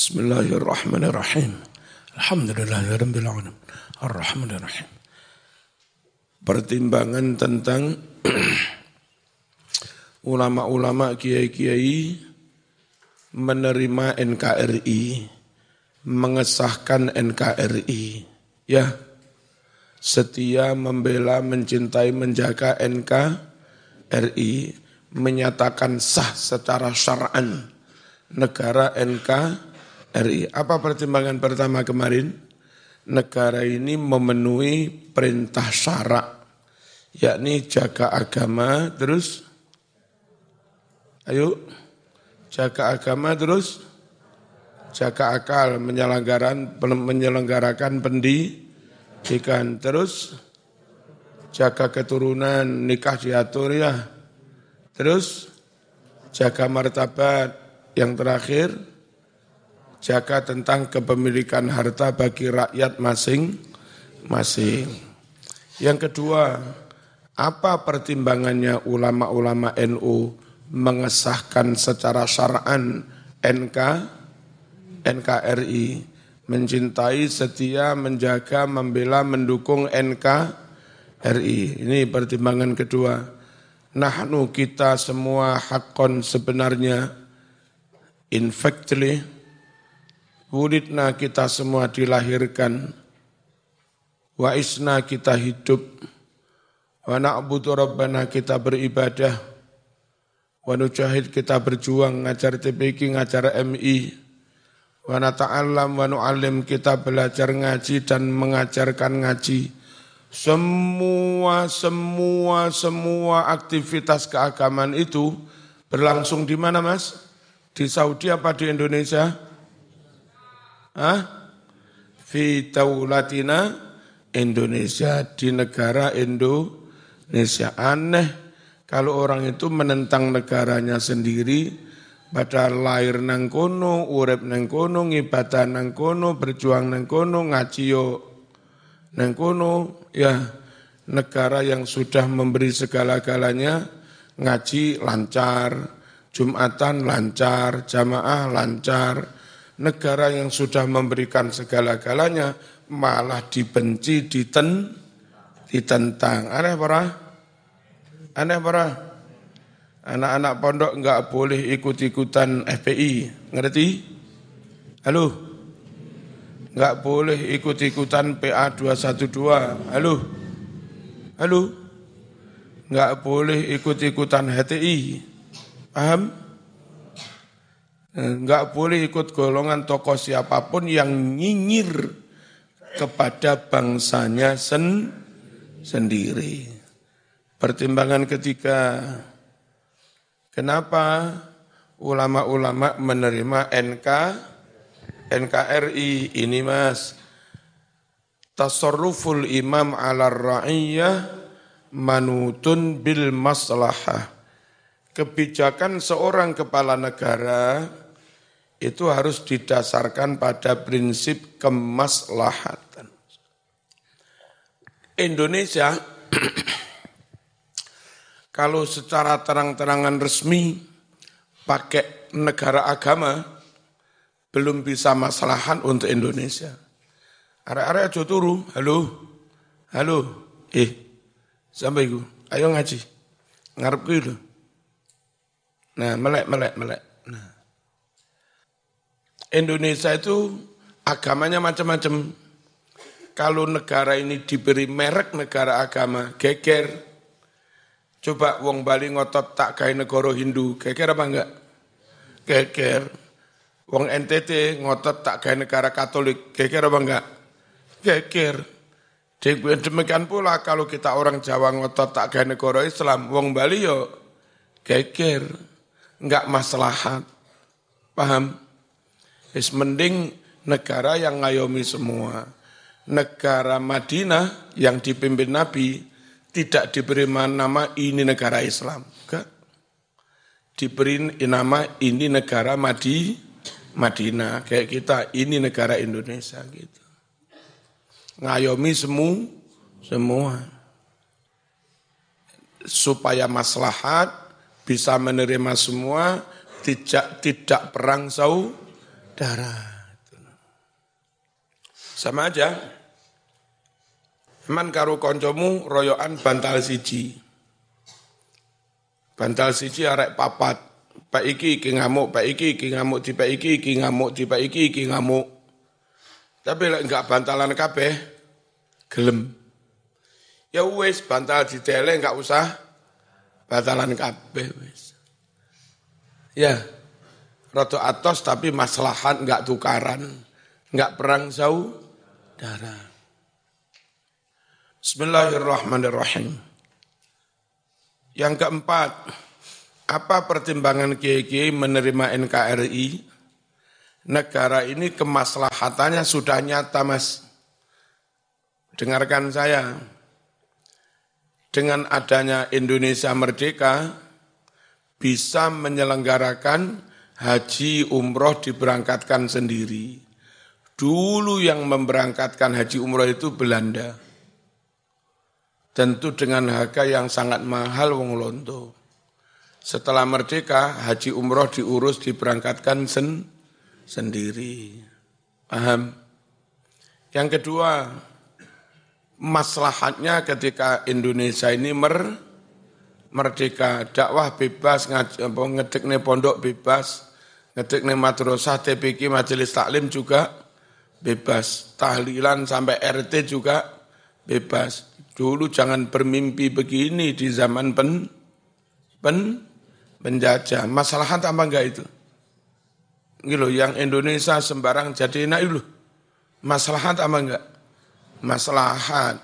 Bismillahirrahmanirrahim. Alhamdulillahirabbil alamin. Arrahmanirrahim. Pertimbangan tentang ulama-ulama kiai-kiai menerima NKRI, mengesahkan NKRI. Ya, setia membela, mencintai, menjaga NKRI, menyatakan sah secara syar'an negara NKRI. Apa pertimbangan pertama kemarin? Negara ini memenuhi perintah syarak, yakni jaga agama, terus, ayo, jaga agama, terus, jaga akal, menyelenggarakan, menyelenggarakan pendidikan, terus, jaga keturunan, nikah diatur ya, terus, jaga martabat, yang terakhir, jaga tentang kepemilikan harta bagi rakyat masing-masing. Yang kedua, apa pertimbangannya ulama-ulama NU mengesahkan secara syar'an NK NKRI mencintai, setia, menjaga, membela, mendukung NKRI. Ini pertimbangan kedua. Nahnu kita semua hakon sebenarnya In factly, wulidna kita semua dilahirkan, wa isna kita hidup, wa na'budu rabbana kita beribadah, wa nujahid kita berjuang ngajar TPK, ngajar MI, wa nata'allam wa nu'alim kita belajar ngaji dan mengajarkan ngaji. Semua, semua, semua aktivitas keagamaan itu berlangsung di mana mas? Di Saudi apa di Indonesia? Hah? Fi taulatina Indonesia, di negara Indonesia. Aneh kalau orang itu menentang negaranya sendiri, pada lahir nang kono, urep nang kono, ngibadah nang kono, berjuang nang kono, ngaji yo nang kono, ya negara yang sudah memberi segala-galanya ngaji lancar, Jumatan lancar, jamaah lancar, negara yang sudah memberikan segala-galanya malah dibenci, diten, ditentang. Aneh para? Aneh para? Anak-anak pondok enggak boleh ikut-ikutan FPI, ngerti? Halo? Enggak boleh ikut-ikutan PA 212, halo? Halo? Enggak boleh ikut-ikutan HTI, Paham? Enggak eh, boleh ikut golongan tokoh siapa pun yang nyinyir kepada bangsanya sen sendiri. Pertimbangan ketiga, kenapa ulama-ulama menerima NK, NKRI ini mas, tasarruful imam ala ra'iyah manutun bil maslahah kebijakan seorang kepala negara itu harus didasarkan pada prinsip kemaslahatan. Indonesia kalau secara terang-terangan resmi pakai negara agama belum bisa maslahan untuk Indonesia. Area-area aja turu, halo, halo, eh, sampai gue, ayo ngaji, ngarep gue Nah, melek, melek, melek. Nah. Indonesia itu agamanya macam-macam. Kalau negara ini diberi merek negara agama, geger. Coba wong Bali ngotot tak kayak negara Hindu, geger apa enggak? Geger. Wong NTT ngotot tak kayak negara Katolik, geger apa enggak? Geger. Demikian pula kalau kita orang Jawa ngotot tak kayak negara Islam, wong Bali yo geger enggak maslahat. Paham? Is mending negara yang ngayomi semua. Negara Madinah yang dipimpin Nabi tidak diberi nama ini negara Islam. Enggak. Diberi nama ini negara Madi, Madinah. Kayak kita ini negara Indonesia gitu. Ngayomi semua, semua. Supaya maslahat bisa menerima semua, tidak tidak perang darah. Sama aja. Man karo koncomu royoan bantal siji. Bantal siji arek papat. Pak iki iki ngamuk, pak iki iki ngamuk, di pak iki iki ngamuk, di pak iki iki ngamuk. Tapi lek enggak bantalan kabeh gelem. Ya wis bantal ditele enggak usah bantalan kabeh wis. Ya. Roto atos tapi maslahat enggak tukaran, enggak perang jauh darah. Bismillahirrahmanirrahim. Yang keempat, apa pertimbangan kiai menerima NKRI? Negara ini kemaslahatannya sudah nyata, Mas. Dengarkan saya. Dengan adanya Indonesia merdeka, bisa menyelenggarakan haji umroh diberangkatkan sendiri Dulu yang memberangkatkan haji umroh itu Belanda. Tentu dengan harga yang sangat mahal wong lonto. Setelah merdeka, haji umroh diurus, diberangkatkan sen sendiri. Paham? Yang kedua, maslahatnya ketika Indonesia ini mer merdeka, dakwah bebas, ngedek pondok bebas, ngedek madrasah, TPK, majelis taklim juga bebas. Tahlilan sampai RT juga bebas. Dulu jangan bermimpi begini di zaman pen, pen penjajah. Masalahan apa enggak itu? Gitu yang Indonesia sembarang jadi enak itu. Masalahan apa enggak? Masalahan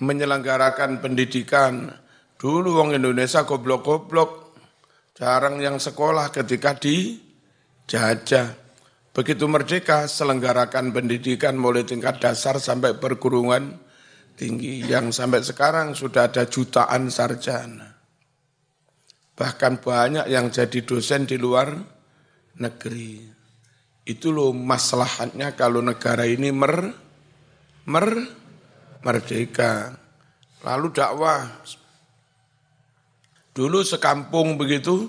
menyelenggarakan pendidikan. Dulu wong Indonesia goblok-goblok. Jarang yang sekolah ketika dijajah. Begitu merdeka, selenggarakan pendidikan mulai tingkat dasar sampai perguruan tinggi yang sampai sekarang sudah ada jutaan sarjana. Bahkan banyak yang jadi dosen di luar negeri. Itu loh masalahnya kalau negara ini mer, mer, merdeka. Lalu dakwah. Dulu sekampung begitu,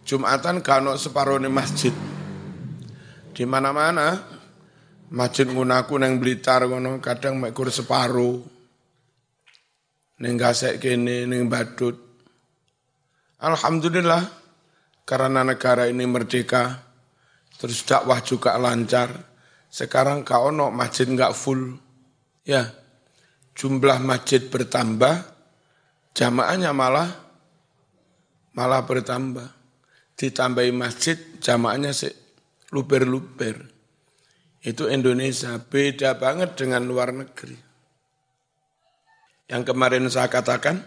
Jumatan kano separuh masjid di mana-mana masjid ngunaku neng Blitar ngono kadang mekur separuh. Neng gasek kene neng badut. Alhamdulillah karena negara ini merdeka terus dakwah juga lancar. Sekarang kau masjid nggak full. Ya, jumlah masjid bertambah, jamaahnya malah malah bertambah. Ditambahi masjid, jamaahnya luber-luber. Itu Indonesia, beda banget dengan luar negeri. Yang kemarin saya katakan,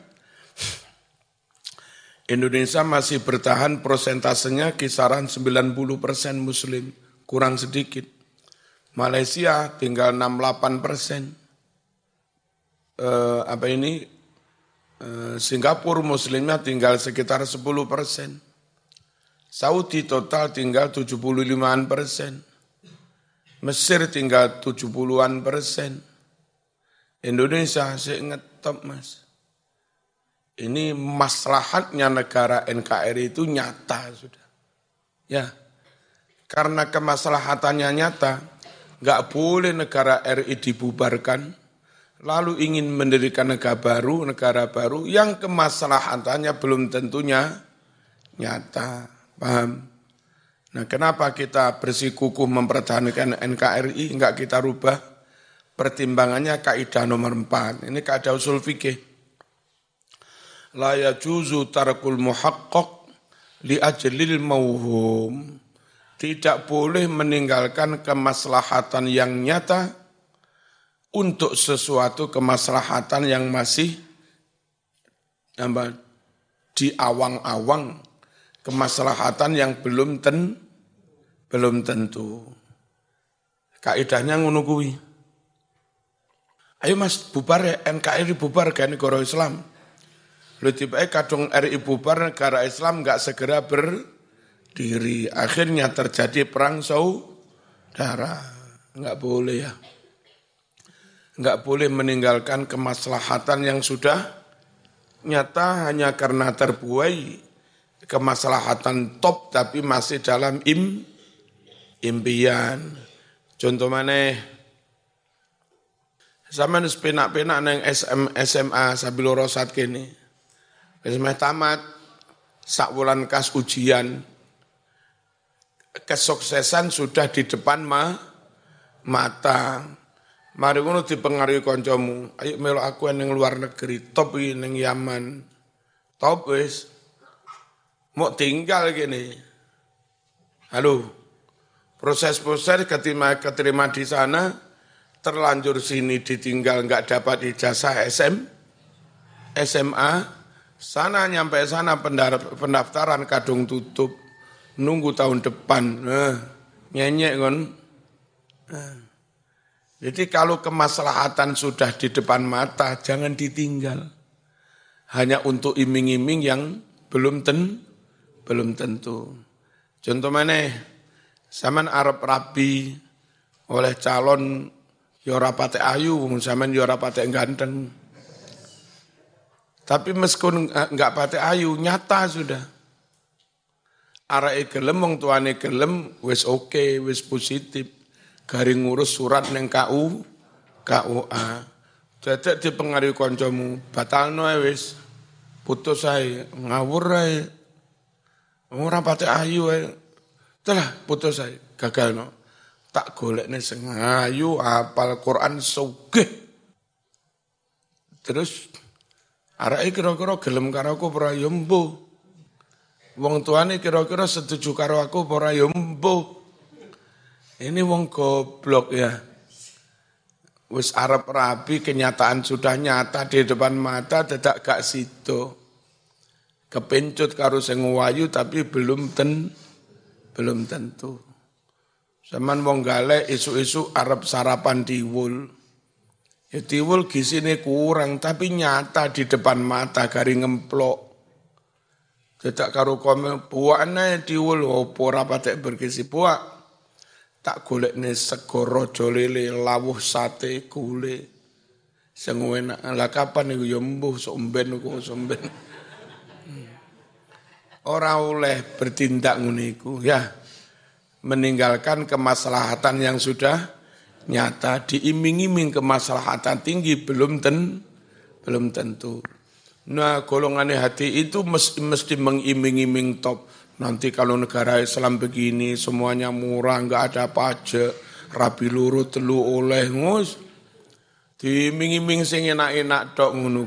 Indonesia masih bertahan prosentasenya kisaran 90 persen muslim, kurang sedikit. Malaysia tinggal 68 persen. Eh, apa ini, eh, Singapura muslimnya tinggal sekitar 10 persen. Saudi total tinggal 75-an persen. Mesir tinggal 70-an persen. Indonesia saya ngetop mas. Ini maslahatnya negara NKRI itu nyata sudah. Ya, karena kemaslahatannya nyata, nggak boleh negara RI dibubarkan, lalu ingin mendirikan negara baru, negara baru yang kemaslahatannya belum tentunya nyata. Paham? Nah kenapa kita bersikukuh mempertahankan NKRI, enggak kita rubah? Pertimbangannya kaidah nomor empat. Ini kaidah usul fikih. La yajuzu tarakul muhaqqaq li ajlil mauhum. Tidak boleh meninggalkan kemaslahatan yang nyata untuk sesuatu kemaslahatan yang masih di awang-awang kemaslahatan yang belum ten belum tentu. Kaidahnya ngono kuwi. Ayo Mas bubar ya NKRI bubar kan negara Islam. Lu tiba kadung RI bubar negara Islam nggak segera berdiri. Akhirnya terjadi perang saudara. Nggak boleh ya. Nggak boleh meninggalkan kemaslahatan yang sudah nyata hanya karena terbuai kemaslahatan top tapi masih dalam im impian. Contoh mana? Sama nus penak-penak neng SM, SMA sambil rosat kini. SMA tamat, sak bulan kas ujian, kesuksesan sudah di depan ma, mata. Mari ngono dipengaruhi kancamu. Ayo melo aku ning luar negeri, top iki ning Yaman. Top wis. Mau tinggal gini. Halo. Proses-proses keterima, keterima di sana, terlanjur sini ditinggal nggak dapat ijazah SM, SMA, sana nyampe sana pendaftaran kadung tutup, nunggu tahun depan, nah, nyenyek kan. Nah. Jadi kalau kemaslahatan sudah di depan mata, jangan ditinggal. Hanya untuk iming-iming yang belum ten, belum tentu. Contoh mana? Saman Arab rapi oleh calon yora pate ayu, saman yora pate ganteng. Tapi meskipun enggak pate ayu, nyata sudah. Arai gelem, wong tuane gelem, wis oke, okay, wis positif garing ngurus surat neng KU KUA Dadek dipengaruhi kancamu batalno wis. Putus ae. Ngawur ae. Ora pati ayu ae. Telah putus ae. Gagalno. Tak golekne sing ayu apal Quran sugih. Terus arake kira-kira gelem karo aku ora? Yo Wong tuane kira-kira setuju karo aku ora? Yo ini wong goblok ya. Wis Arab rabi kenyataan sudah nyata di depan mata tidak gak situ. Kepencut karo sing wayu tapi belum ten belum tentu. Zaman wong galek isu-isu Arab sarapan diwul. Ya diwul gisine kurang tapi nyata di depan mata garing ngemplok. Tidak karo komen buahnya diwul opo rapatek bergisi buah tak golekne sego raja lele lawuh sate gule. Sing enak. Lah kapan iku ya mbuh sok mben somben ora oleh bertindak ngene iku. Ya meninggalkan kemaslahatan yang sudah nyata diiming-iming kemaslahatan tinggi belum ten belum tentu. Nah golongan hati itu mesti, mesti mengiming-iming top Nanti kalau negara Islam begini semuanya murah, nggak ada pajak, rapi luru telu oleh ngus. Diming-iming sing enak-enak dok ngono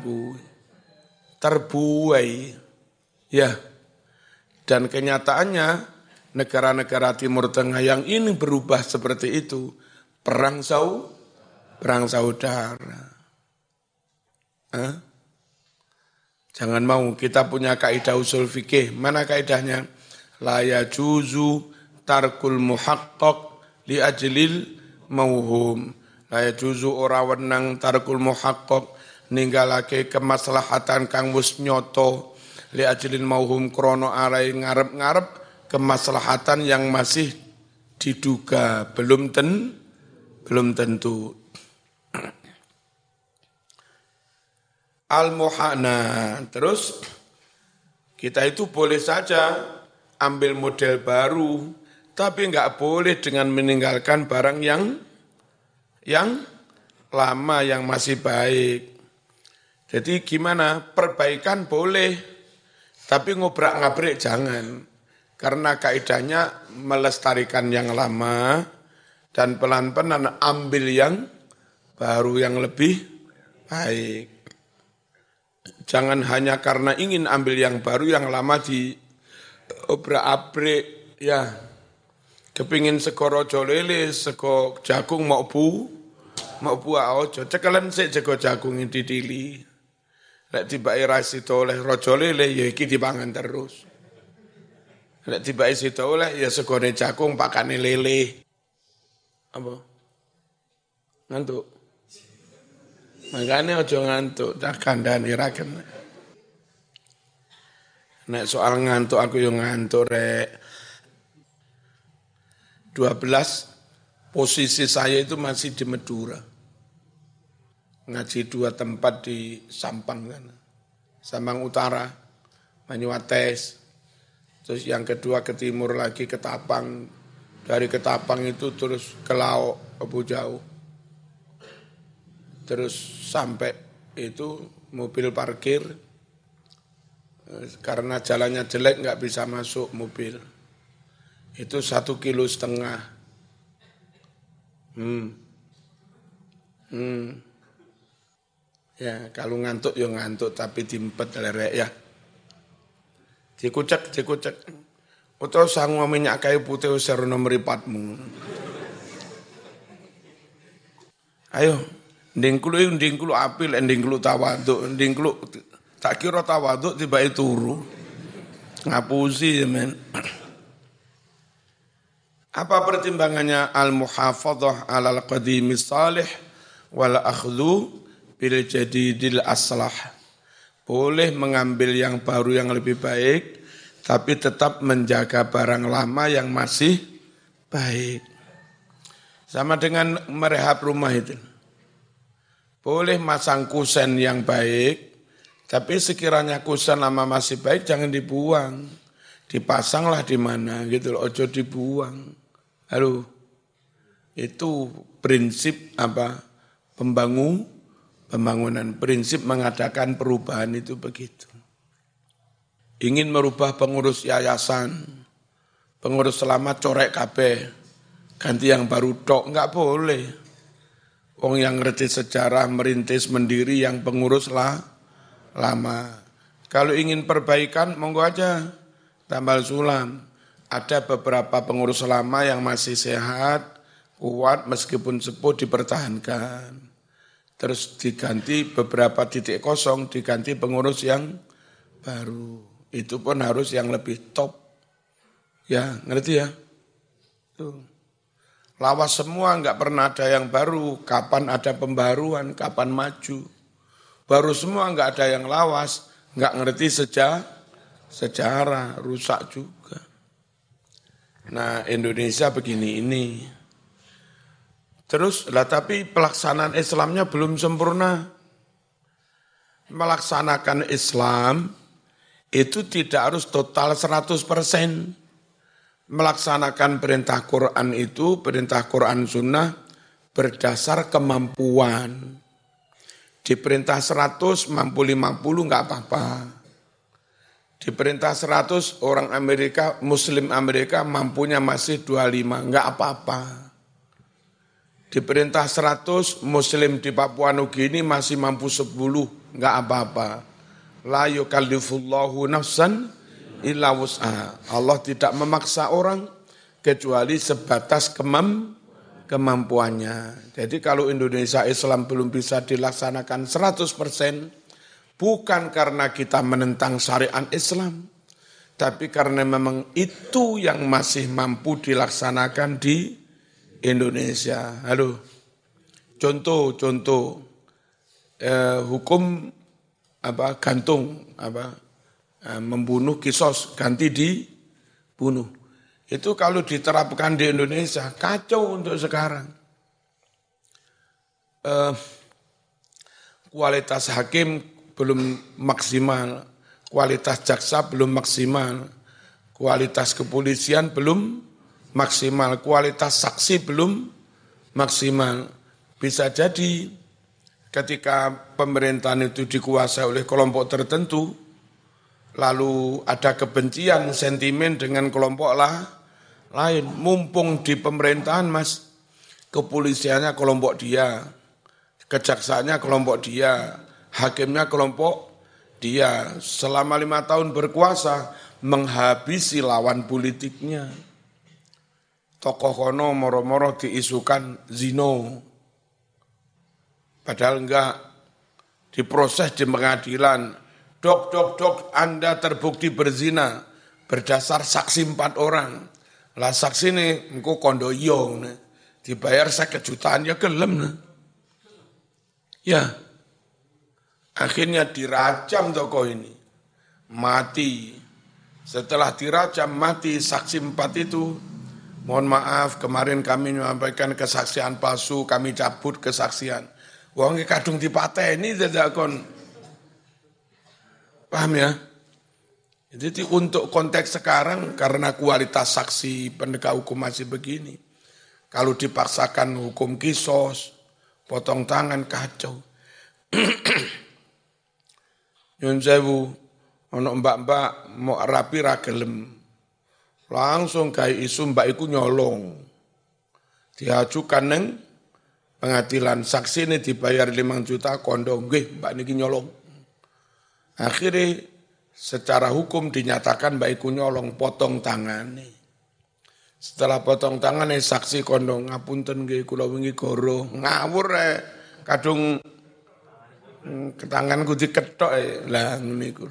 Terbuai. Ya. Dan kenyataannya negara-negara Timur Tengah yang ini berubah seperti itu, perang sau, perang saudara. Hah? Jangan mau kita punya kaidah usul fikih. Mana kaidahnya? La yajuzu tarkul muhaqqaq li ajlil mauhum la yajuzu ora wenang tarkul muhaqqaq ninggalake kemaslahatan kang wis nyoto. Li ajlil mauhum krono arai ngarep-ngarep kemaslahatan yang masih diduga. Belum ten belum tentu. Al muhana terus kita itu boleh saja ambil model baru, tapi nggak boleh dengan meninggalkan barang yang yang lama yang masih baik. Jadi gimana? Perbaikan boleh, tapi ngobrak-ngabrik jangan. Karena kaidahnya melestarikan yang lama dan pelan-pelan ambil yang baru yang lebih baik. Jangan hanya karena ingin ambil yang baru yang lama di obrak-abrik ya kepingin sego rojo lele, jagung mau bu, mau buah ojo, cekalan sik sego jagung ini didili. Lek tiba ras itu oleh rojo lele, ya iki dipangan terus. Lek tiba itu oleh, ya segone jagung pakane lele. Apa? Ngantuk. Makanya ojo ngantuk, tak kandani raken. Nek soal ngantuk aku yang ngantuk rek. 12 posisi saya itu masih di Madura. Ngaji dua tempat di Sampang kan. Sampang Utara, Banyuates. Terus yang kedua ke timur lagi ke Tapang, Dari Ketapang itu terus ke Laok, ke jauh. Terus sampai itu mobil parkir, karena jalannya jelek nggak bisa masuk mobil. Itu satu kilo setengah. Hmm. Hmm. Ya, kalau ngantuk ya ngantuk, tapi dimpet lerek ya. Dikucek, dikucek. Atau sang minyak kayu putih serono meripatmu. Ayo, ndingkulu ndingkulu apil, ndingkulu tawaduk, ndingkulu tak kira tawaduk tiba itu turu. Ngapusi ya men. Apa pertimbangannya al-muhafadhah alal qadimi salih wal akhdhu bil jadidil aslah. Boleh mengambil yang baru yang lebih baik tapi tetap menjaga barang lama yang masih baik. Sama dengan merehab rumah itu. Boleh masang kusen yang baik, tapi sekiranya kusen lama masih baik jangan dibuang. Dipasanglah di mana gitu loh, ojo dibuang. Halo, itu prinsip apa? Pembangun, pembangunan. Prinsip mengadakan perubahan itu begitu. Ingin merubah pengurus yayasan, pengurus selamat corek KB, ganti yang baru tok, enggak boleh. Wong yang ngerti sejarah merintis mendiri yang pengurus lah lama. Kalau ingin perbaikan, monggo aja tambal sulam. Ada beberapa pengurus lama yang masih sehat, kuat, meskipun sepuh dipertahankan. Terus diganti beberapa titik kosong, diganti pengurus yang baru. Itu pun harus yang lebih top. Ya, ngerti ya? Tuh. Lawas semua nggak pernah ada yang baru. Kapan ada pembaruan, kapan maju. Baru semua nggak ada yang lawas, nggak ngerti sejarah, sejarah rusak juga. Nah Indonesia begini ini. Terus lah tapi pelaksanaan Islamnya belum sempurna. Melaksanakan Islam itu tidak harus total 100%. Melaksanakan perintah Quran itu, perintah Quran Sunnah berdasar kemampuan. Diperintah 100, mampu 50 enggak apa-apa. Diperintah 100, orang Amerika, Muslim Amerika mampunya masih 25, enggak apa-apa. Diperintah 100, Muslim di Papua Nugini masih mampu 10, enggak apa-apa. La yukallifullahu nafsan illa. Allah tidak memaksa orang kecuali sebatas kemampuan kemampuannya. Jadi kalau Indonesia Islam belum bisa dilaksanakan 100%, bukan karena kita menentang syariat Islam, tapi karena memang itu yang masih mampu dilaksanakan di Indonesia. Halo, contoh contoh eh, hukum apa gantung apa eh, membunuh kisos ganti dibunuh itu kalau diterapkan di Indonesia, kacau untuk sekarang. Uh, kualitas hakim belum maksimal, kualitas jaksa belum maksimal, kualitas kepolisian belum maksimal, kualitas saksi belum maksimal. Bisa jadi ketika pemerintahan itu dikuasai oleh kelompok tertentu, lalu ada kebencian, sentimen dengan kelompok lah, lain. Mumpung di pemerintahan mas, kepolisiannya kelompok dia, kejaksaannya kelompok dia, hakimnya kelompok dia. Selama lima tahun berkuasa, menghabisi lawan politiknya. Tokoh kono moro-moro diisukan zino. Padahal enggak diproses di pengadilan. Dok, dok, dok, Anda terbukti berzina berdasar saksi empat orang. Lah saksi ini engko kondo yo dibayar saya jutaan ya gelem nih. Ya. Akhirnya dirajam toko ini. Mati. Setelah dirajam mati saksi empat itu Mohon maaf, kemarin kami menyampaikan kesaksian palsu, kami cabut kesaksian. Wong kadung dipateni tidak kon. Paham ya? Jadi untuk konteks sekarang karena kualitas saksi penegak hukum masih begini. Kalau dipaksakan hukum kisos, potong tangan kacau. Nyun sewu, ono mbak-mbak mau rapi ragelem. Langsung kayak isu mbak iku nyolong. Diajukan neng pengadilan saksi ini dibayar 5 juta kondo nggih mbak niki nyolong. Akhirnya secara hukum dinyatakan mbak iku nyolong potong tangan nih. Setelah potong tangan nih saksi kondo ngapunten nggih kula wingi goro ngawur eh kadung hmm, ketanganku diketok eh lah niku.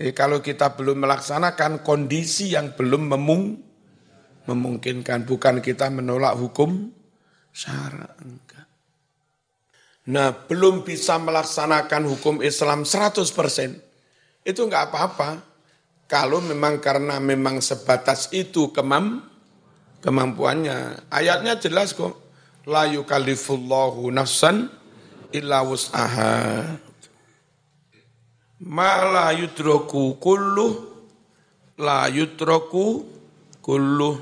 Eh, kalau kita belum melaksanakan kondisi yang belum memung, memungkinkan, bukan kita menolak hukum syara enggak. Nah, belum bisa melaksanakan hukum Islam 100%, itu enggak apa-apa. Kalau memang karena memang sebatas itu kemam, kemampuannya. Ayatnya jelas kok. La yukallifullahu nafsan illa wus'aha ma la yudroku kullu la yudroku kullu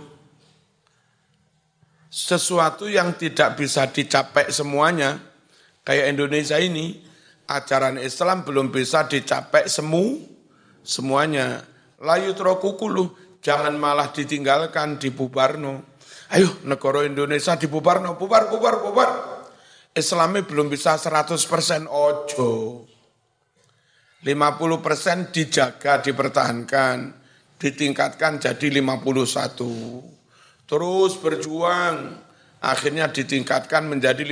sesuatu yang tidak bisa dicapai semuanya kayak Indonesia ini ajaran Islam belum bisa dicapai semu semuanya. La yudroku kullu jangan malah ditinggalkan di Bubarno ayo negara Indonesia di Bubarno bubar bubar bubar. Islamnya belum bisa 100% ojo. 50 persen dijaga, dipertahankan, ditingkatkan jadi 51. Terus berjuang, akhirnya ditingkatkan menjadi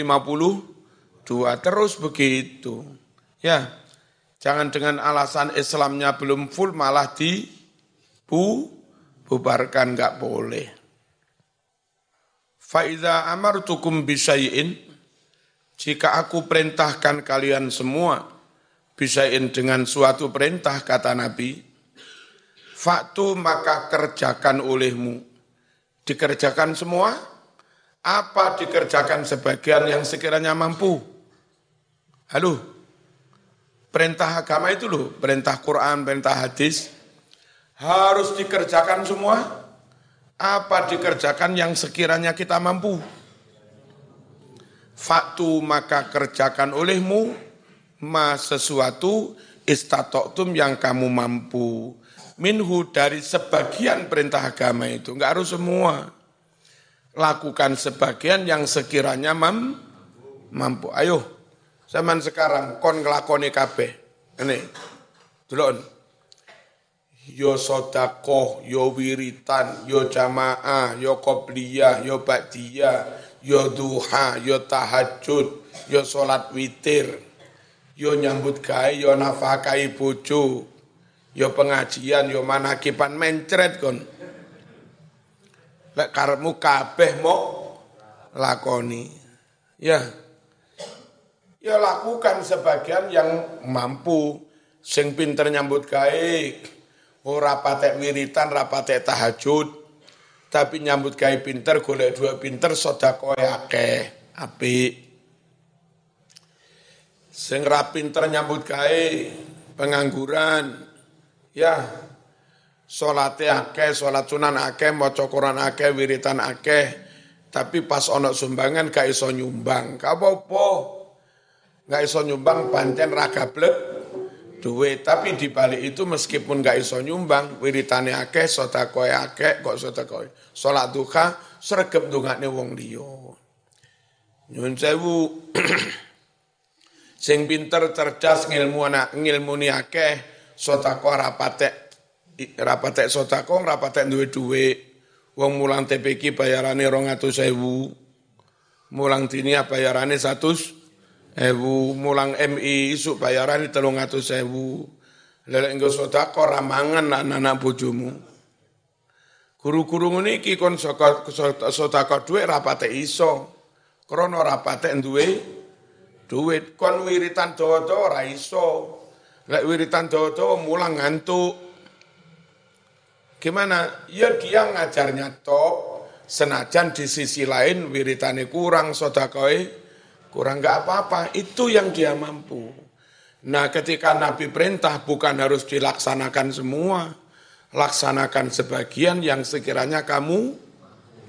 52. Terus begitu. Ya, jangan dengan alasan Islamnya belum full malah di bu, bubarkan nggak boleh. Faiza amartukum bisayin, jika aku perintahkan kalian semua, bisain dengan suatu perintah kata Nabi, faktu maka kerjakan olehmu. Dikerjakan semua? Apa dikerjakan sebagian yang sekiranya mampu? Halo, perintah agama itu loh, perintah Quran, perintah hadis, harus dikerjakan semua? Apa dikerjakan yang sekiranya kita mampu? Faktu maka kerjakan olehmu, ma sesuatu istatoktum yang kamu mampu. Minhu dari sebagian perintah agama itu enggak harus semua. Lakukan sebagian yang sekiranya mam, mampu. Ayo zaman sekarang kon ngelakoni kabeh ini dulon yo sodako, yo wiritan, yo jamaah, yo kopliyah, yo ba'diyah, yo duha, yo tahajud, yo sholat witir, yo nyambut gawe, yo nafkahi bojo, yo pengajian, yo manakipan mencret kon. Lek karepmu kabeh mau lakoni. Ya. Ya lakukan sebagian yang mampu sing pinter nyambut gawe, ora patek wiritan, ora patek tahajud, tapi nyambut gawe pinter, golek dua pinter, sedekah akeh, apik. Sing ra pinter nyambut gawe, pengangguran, ya salate akeh, salat sunan akeh, maca Quran akeh, wiritan akeh, tapi pas ono sumbangan gak iso nyumbang. Gak. Gak iso nyumbang pancen ra gablek duit, tapi di balik itu meskipun gak iso nyumbang, wiritane akeh, sedekah akeh, kok sedekah. Salat duha sregep ndongakne wong liya. Nyun sewu Sing pinter cerdas ngilmu anak ngilmuni akeh sotako rapatek rapatek sotako rapatek duwe duwe wong mulang TPK bayarane rong atus sewu mulang apa bayarane satu ewu mulang MI isu bayarane telung atus sewu lelek engko sotako ramangan anak-anak bojomu guru-guru ngene iki kon sotako duwe rapatek iso krana rapatek duwe duit kon wiritan dawa-dawa ora iso. Lek wiritan dawa-dawa mulang ngantuk. Gimana? Ya dia ngajarnya top, senajan di sisi lain wiritane kurang, sodakoe kurang nggak apa-apa. Itu yang dia mampu. Nah ketika Nabi perintah bukan harus dilaksanakan semua, laksanakan sebagian yang sekiranya kamu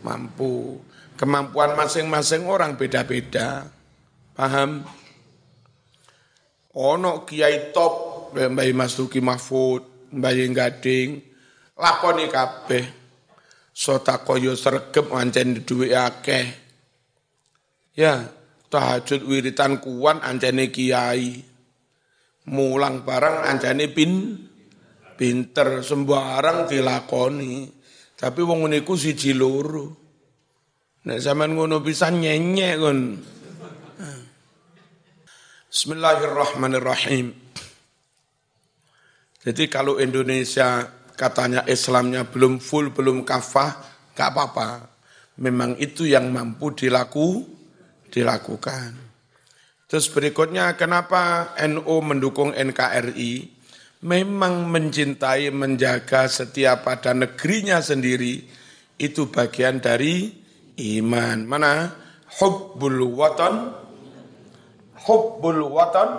mampu. Kemampuan masing-masing orang beda-beda. Paham? Ono kiai top, Mbak Mas Duki Mahfud, Mbak Gading, lakoni kabeh. Sota koyo sergep ngancen duwe akeh. Ya, tahajud wiritan kuwan ancene kiai. Mulang barang ancene pin pinter sembarang dilakoni. Tapi wong niku siji loro. Nek zaman ngono pisan nyenyek kon. Bismillahirrahmanirrahim. Jadi kalau Indonesia katanya Islamnya belum full, belum kafah, gak apa-apa. Memang itu yang mampu dilaku, dilakukan. Terus berikutnya kenapa NU mendukung NKRI? Memang mencintai, menjaga setiap pada negerinya sendiri, itu bagian dari iman. Mana? Hubbul watan. Hubbul watan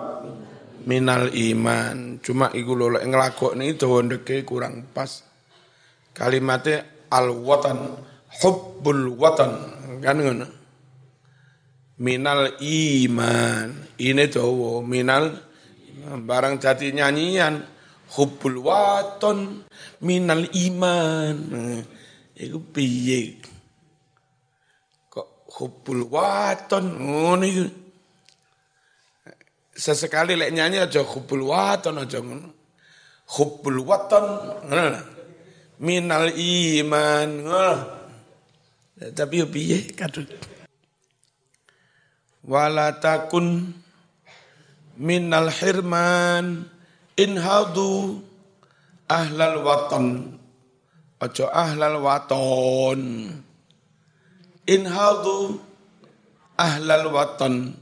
minal iman. Cuma iku lho nglakoni dawa kurang pas. Kalimatnya al watan hubbul watan kan ngono. Minal iman. Ini dawa minal barang jati nyanyian hubbul watan minal iman. Iku piye? Hubul waton iki. Sesekali lek nyanyi aja hubul waton aja ngono. Hubul waton. Minal iman. Tapi piye kadut. Wala takun minal hirman inhadu ahlal waton. Aja ahlal waton. Inhadu ahlal watan.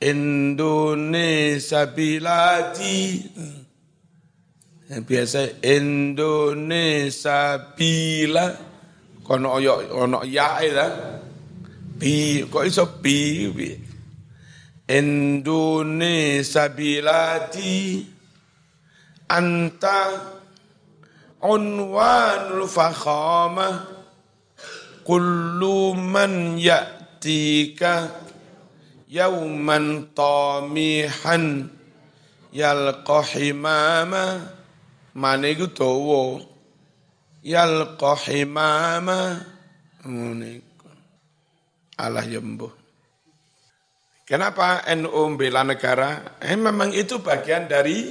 Indonesia biladi. Ya, biasa Indonesia bila. Kono oyo ono ya ida bi kok iso bi, bi. Indonesia biladi anta unwanul fakhamah kullu man ya'tika yauman tamihan yalqa himama mane iku dawa. Yalqa Allah yembuh Kenapa NU bela negara? Eh, memang itu bagian dari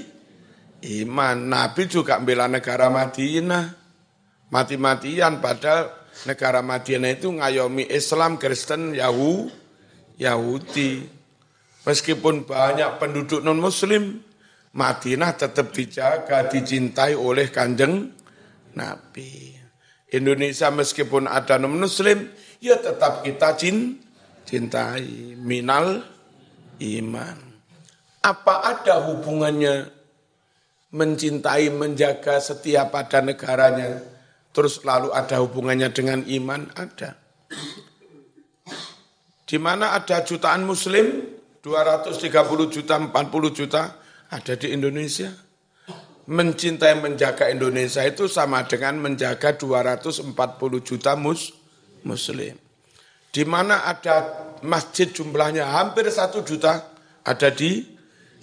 iman. Nabi juga bela negara Madinah. Mati-matian padahal negara Madinah itu ngayomi Islam, Kristen, Yahu, Yahudi. Meskipun banyak penduduk non-muslim, Madinah tetap dijaga, dicintai oleh kanjeng Nabi. Indonesia meskipun ada non-muslim, ya tetap kita cintai. Minal iman. Apa ada hubungannya mencintai, menjaga setiap pada negaranya Terus lalu ada hubungannya dengan iman? Ada. Di mana ada jutaan muslim, 230 juta, 40 juta, ada di Indonesia. Mencintai menjaga Indonesia itu sama dengan menjaga 240 juta mus, muslim. Di mana ada masjid jumlahnya hampir satu juta, ada di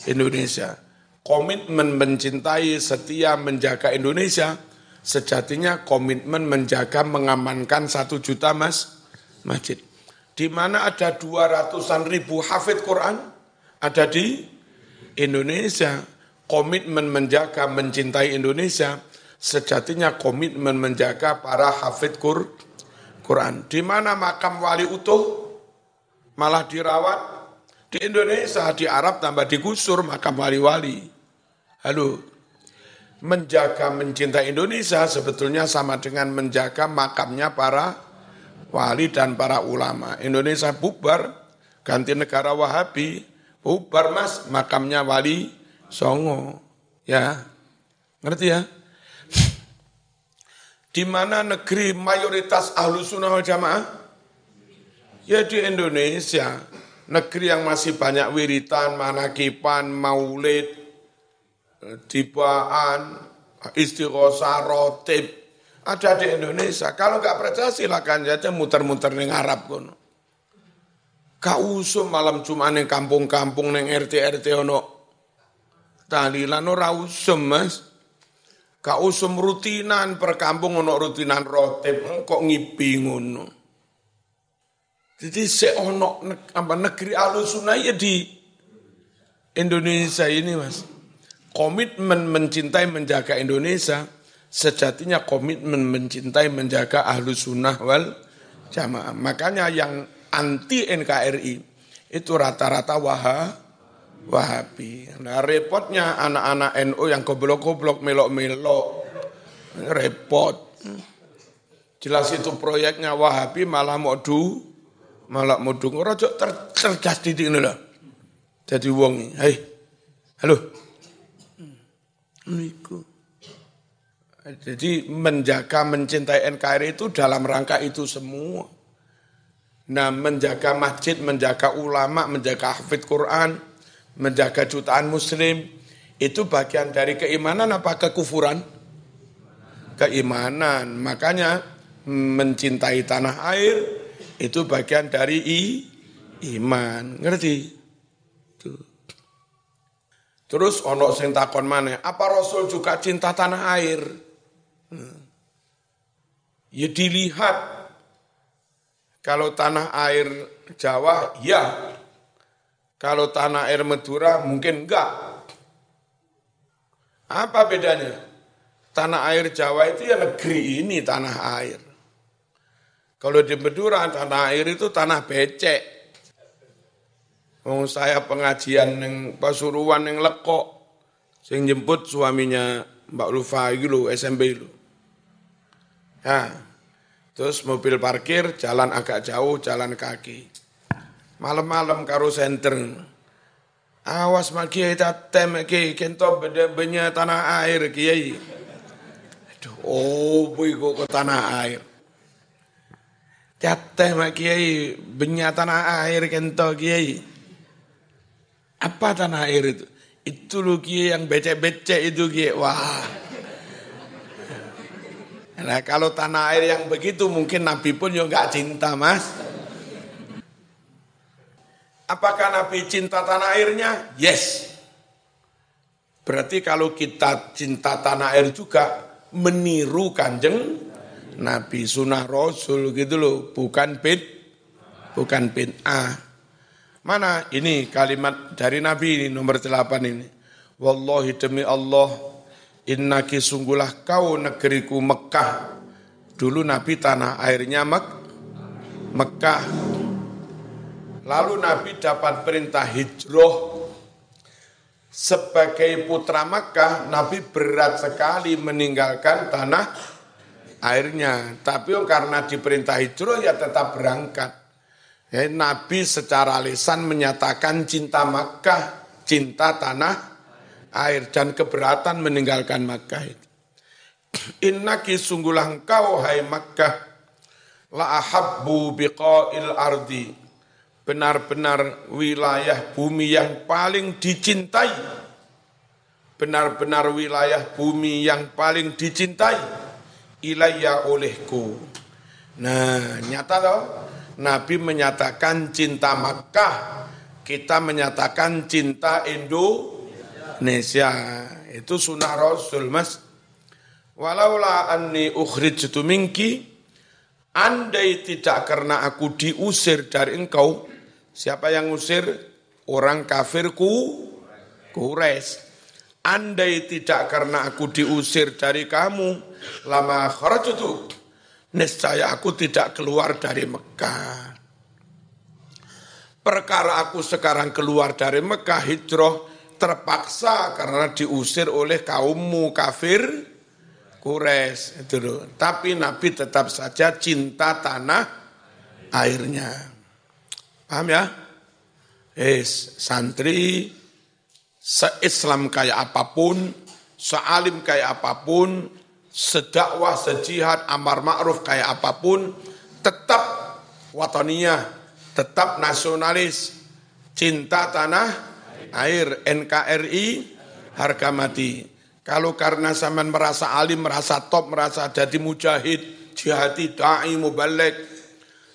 Indonesia. Komitmen mencintai, setia menjaga Indonesia, sejatinya komitmen menjaga mengamankan satu juta mas masjid. Di mana ada dua ratusan ribu hafid Quran ada di Indonesia. Komitmen menjaga mencintai Indonesia sejatinya komitmen menjaga para hafid Quran. Di mana makam wali utuh malah dirawat di Indonesia, di Arab tambah digusur makam wali-wali. Halo, menjaga mencintai Indonesia sebetulnya sama dengan menjaga makamnya para wali dan para ulama. Indonesia bubar, ganti negara Wahabi, bubar mas makamnya wali Songo. Ya, ngerti ya? Di mana negeri mayoritas ahlu sunnah wal jamaah? Ya di Indonesia. negeri yang masih banyak wiritan, manakipan, maulid, tibaan, istighosah, rotib, ada di Indonesia. Kalau nggak percaya silakan saja muter-muter ning Arab kono. Kak usum malam cuma ning kampung-kampung ning RT RT ono tahlilan ora usum Mas. Kak usum rutinan per kampung ono rutinan rotib kok ngipi ngono. Jadi seono apa negeri alusuna ya di Indonesia ini mas. Komitmen mencintai menjaga Indonesia sejatinya komitmen mencintai menjaga ahlu sunnah wal jamaah. Makanya yang anti NKRI itu rata-rata wah wahabi. Nah repotnya anak-anak NU yang goblok-goblok melok-melok. Repot. Jelas itu proyeknya wahabi malah mau du, malah mau dung rojo ter, cerdas di ini lah jadi wong hei halo. Jadi menjaga, mencintai NKRI itu dalam rangka itu semua. Nah menjaga masjid, menjaga ulama, menjaga hafid Quran, menjaga jutaan muslim, itu bagian dari keimanan apa kekufuran? Keimanan. Makanya mencintai tanah air, itu bagian dari i, iman. Ngerti? Terus ono sing takon mana? Apa Rasul juga cinta tanah air? Hmm. Ya dilihat. Kalau tanah air Jawa, ya. Kalau tanah air Madura, mungkin enggak. Apa bedanya? Tanah air Jawa itu ya negeri ini tanah air. Kalau di Madura tanah air itu tanah becek. Oh, saya pengajian yang Pasuruan yang lekok. Sing jemput suaminya Mbak Lufa itu SMP itu. Ya. Terus mobil parkir, jalan agak jauh, jalan kaki. Malam-malam karo senter. Awas mak kiai tem kiai kento benya tanah air kiai. Aduh, oh boy kok ke tanah air. Jateh mak kiai benya tanah air kento kiai. Apa tanah air itu? Itu lu kiai yang becek-becek itu kiai. Wah. Nah kalau tanah air yang begitu mungkin Nabi pun juga nggak cinta mas. Apakah Nabi cinta tanah airnya? Yes. Berarti kalau kita cinta tanah air juga meniru kanjeng Nabi sunnah Rasul gitu loh, bukan bid, bukan bin ah. Mana ini kalimat dari Nabi ini nomor 8 ini. Wallahi demi Allah, innaki sungguhlah kau negeriku Mekah. Dulu Nabi tanah airnya Mek Mekah. Lalu Nabi dapat perintah hijrah sebagai putra Mekah, Nabi berat sekali meninggalkan tanah airnya. Tapi karena diperintah hijrah ya tetap berangkat. Ya, Nabi secara lisan menyatakan cinta Makkah, cinta tanah air dan keberatan meninggalkan Makkah itu. Innaki sungguhlah engkau hai Makkah la ahabbu biqa'il ardi. Benar-benar wilayah bumi yang paling dicintai. Benar-benar wilayah bumi yang paling dicintai. Ilayya olehku. Nah, nyata toh? Nabi menyatakan cinta Makkah, kita menyatakan cinta Indonesia. Itu sunnah Rasul, Mas. Walaula anni ukhrijtu minki, andai tidak karena aku diusir dari engkau, siapa yang usir? Orang kafirku, Quraisy. Andai tidak karena aku diusir dari kamu, lama kharajtu niscaya aku tidak keluar dari Mekah. Perkara aku sekarang keluar dari Mekah hijrah terpaksa karena diusir oleh kaummu kafir Quraisy itu. Tapi Nabi tetap saja cinta tanah airnya. Paham ya? Es santri se-Islam kayak apa pun, sealim kayak apa pun, sedakwah, sejihad, amar ma'ruf kayak apa pun, tetap wataniyah, tetap nasionalis, cinta tanah air NKRI harga mati. Kalau karena zaman merasa alim, merasa top, merasa jadi mujahid, jihadi, da'i, mubalik,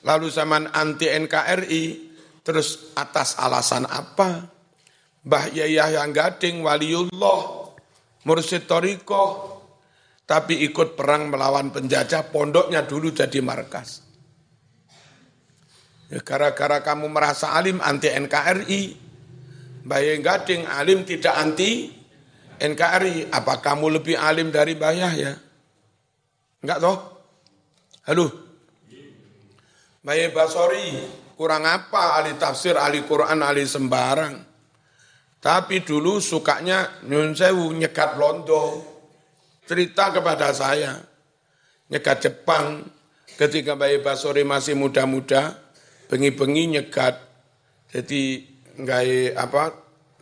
lalu zaman anti NKRI, terus atas alasan apa? Mbah Yahya Gading, waliullah, mursid toriko, tapi ikut perang melawan penjajah, pondoknya dulu jadi markas. Ya, gara-gara kamu merasa alim anti NKRI, Mbah Yahya Gading alim tidak anti NKRI, apa kamu lebih alim dari Mbah Yahya? Enggak toh? Halo? Mbah Basori, kurang apa ahli tafsir, ahli Quran, ahli sembarang. Tapi dulu sukanya nyun sewu nyekat londo. Cerita kepada saya. Nyekat Jepang ketika Bayi Basori masih muda-muda, bengi-bengi nyekat. Jadi nggak apa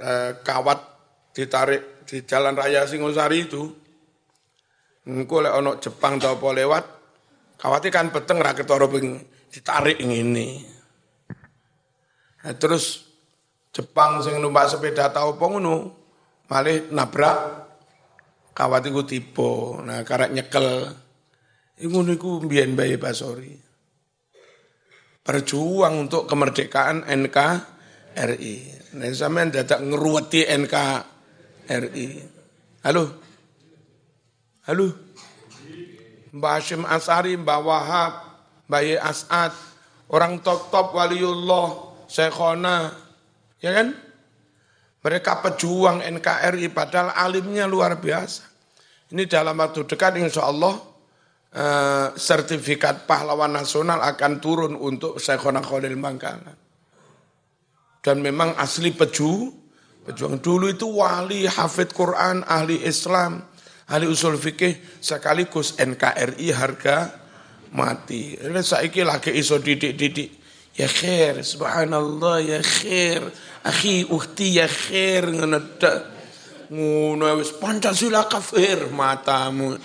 eh, kawat ditarik di jalan raya Singosari itu. Engko lek ono Jepang tau lewat, kawatnya kan peteng ra ketara ditarik ini. Nah, terus Jepang sing numpak sepeda tau apa ngono, malih nabrak kawat iku tiba. Nah, karek nyekel. Iku ngono iku mbiyen Bayi Basori. Berjuang untuk kemerdekaan NKRI. Nah, sampean dadak ngeruweti NKRI. Halo? Halo? Mbah Hashim Asari, Mbah Wahab, Mbah As'ad, orang top-top waliullah, Syekhona, Ya kan? Mereka pejuang NKRI padahal alimnya luar biasa. Ini dalam waktu dekat insya Allah eh, sertifikat pahlawan nasional akan turun untuk Syekhona Khalil Mangkala. Dan memang asli peju, pejuang dulu itu wali, hafid Quran, ahli Islam, ahli usul fikih, sekaligus NKRI harga mati. Ini saiki lagi iso didik-didik. Ya khair, subhanallah, ya khair. Akhi ukti ya khair ngono wis Pancasila kafir matamu.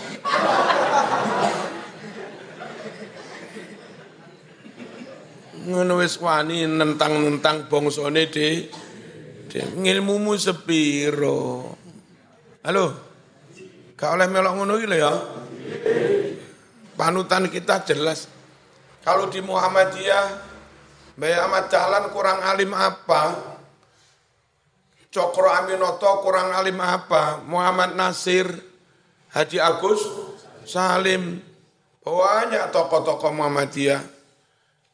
Ngono wis wani nentang-nentang bangsane de ngilmumu sepiro? Halo? Gak oleh melok ngono iki ya. Panutan kita jelas. Kalau di Muhammadiyah Mbak Ahmad Dahlan kurang alim apa? Cokro Aminoto kurang alim apa? Muhammad Nasir, Haji Agus, Salim, banyak tokoh-tokoh Muhammadiyah.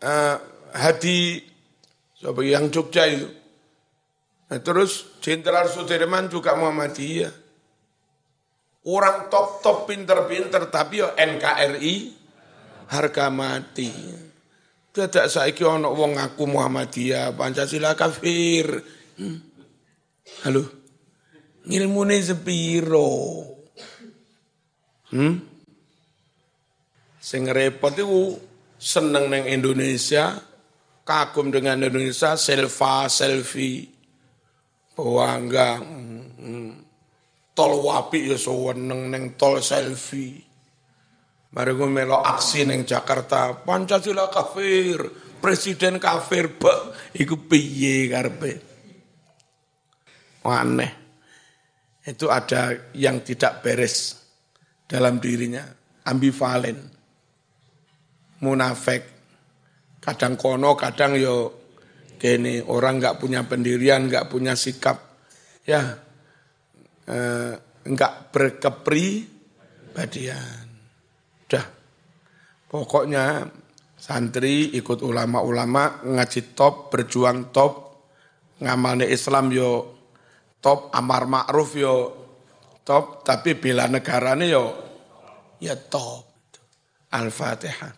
Uh, Hadi, yang Jogja itu. Nah, terus Jenderal Sudirman juga Muhammadiyah. Orang top-top pinter-pinter, tapi yo NKRI harga mati. Tidak saiki ono wong ngaku Muhammadiyah, Pancasila kafir. Hmm. Halo. Ngilmune sepiro? Hmm? Sing repot itu seneng neng Indonesia, kagum dengan Indonesia, selfie, selfie. Bangga. Hmm, hmm. Tol wapi ya seneng neng tol selfie. Mari gue melo aksi neng Jakarta, Pancasila kafir, presiden kafir, bek, iku piye karpe aneh. Itu ada yang tidak beres dalam dirinya, ambivalen, munafik, kadang kono, kadang yo kene. Orang nggak punya pendirian, nggak punya sikap, ya eh, nggak berkepribadian. Dah, pokoknya santri ikut ulama-ulama ngaji top, berjuang top, ngamalnya Islam yo. Top amar ma'ruf yo. Top tapi bila negaranya yo. Ya top. Al-Fatihah.